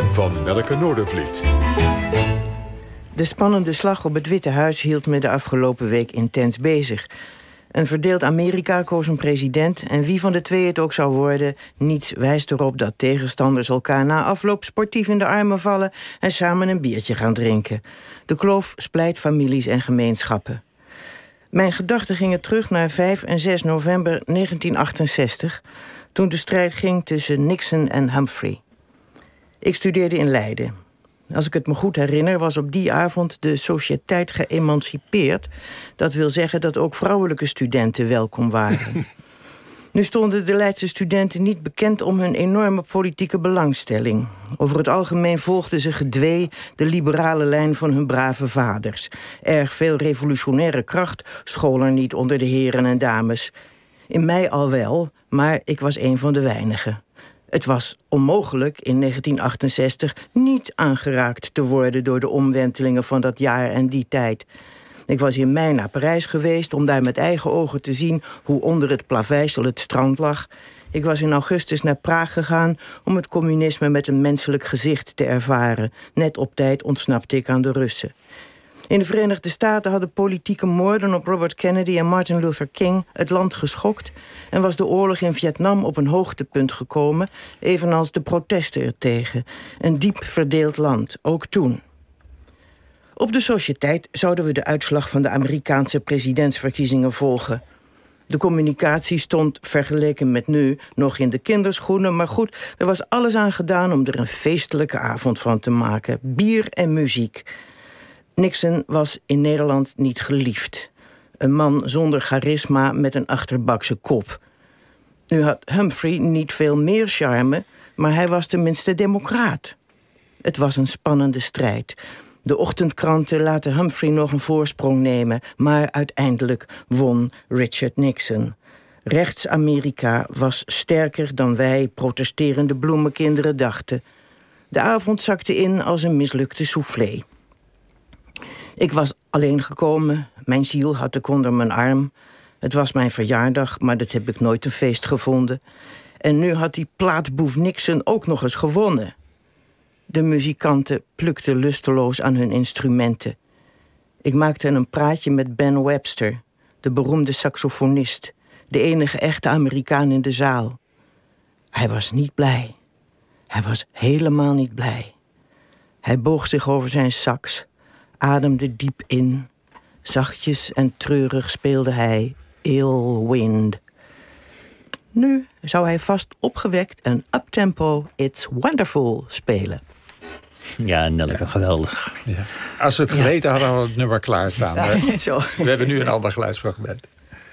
van Nelke Noordervliet. De spannende slag op het Witte Huis hield me de afgelopen week intens bezig. Een verdeeld Amerika koos een president en wie van de twee het ook zou worden, niets wijst erop dat tegenstanders elkaar na afloop sportief in de armen vallen en samen een biertje gaan drinken. De kloof splijt families en gemeenschappen. Mijn gedachten gingen terug naar 5 en 6 november 1968, toen de strijd ging tussen Nixon en Humphrey. Ik studeerde in Leiden. Als ik het me goed herinner, was op die avond de sociëteit geëmancipeerd. Dat wil zeggen dat ook vrouwelijke studenten welkom waren. Nu stonden de Leidse studenten niet bekend om hun enorme politieke belangstelling. Over het algemeen volgden ze gedwee de liberale lijn van hun brave vaders. Erg veel revolutionaire kracht school er niet onder de heren en dames. In mij al wel, maar ik was een van de weinigen. Het was onmogelijk in 1968 niet aangeraakt te worden door de omwentelingen van dat jaar en die tijd. Ik was in mei naar Parijs geweest om daar met eigen ogen te zien hoe onder het plaveisel het strand lag. Ik was in augustus naar Praag gegaan om het communisme met een menselijk gezicht te ervaren. Net op tijd ontsnapte ik aan de Russen. In de Verenigde Staten hadden politieke moorden op Robert Kennedy en Martin Luther King het land geschokt en was de oorlog in Vietnam op een hoogtepunt gekomen, evenals de protesten ertegen. Een diep verdeeld land, ook toen. Op de sociëteit zouden we de uitslag van de Amerikaanse presidentsverkiezingen volgen. De communicatie stond vergeleken met nu nog in de kinderschoenen, maar goed, er was alles aan gedaan om er een feestelijke avond van te maken: bier en muziek. Nixon was in Nederland niet geliefd. Een man zonder charisma met een achterbakse kop. Nu had Humphrey niet veel meer charme, maar hij was tenminste democraat. Het was een spannende strijd. De ochtendkranten laten Humphrey nog een voorsprong nemen, maar uiteindelijk won Richard Nixon. Rechts-Amerika was sterker dan wij protesterende bloemenkinderen dachten. De avond zakte in als een mislukte soufflé. Ik was alleen gekomen, mijn ziel had ik onder mijn arm. Het was mijn verjaardag, maar dat heb ik nooit een feest gevonden. En nu had die plaatboef Nixon ook nog eens gewonnen. De muzikanten plukten lusteloos aan hun instrumenten. Ik maakte een praatje met Ben Webster, de beroemde saxofonist, de enige echte Amerikaan in de zaal. Hij was niet blij. Hij was helemaal niet blij. Hij boog zich over zijn sax, ademde diep in. Zachtjes en treurig speelde hij Ill Wind. Nu zou hij vast opgewekt een uptempo It's Wonderful spelen. Ja, Nelke, geweldig. Ja. Als we het geweten hadden, hadden we het nummer klaarstaan. Ja, zo. We hebben nu een ander geluidsfragment.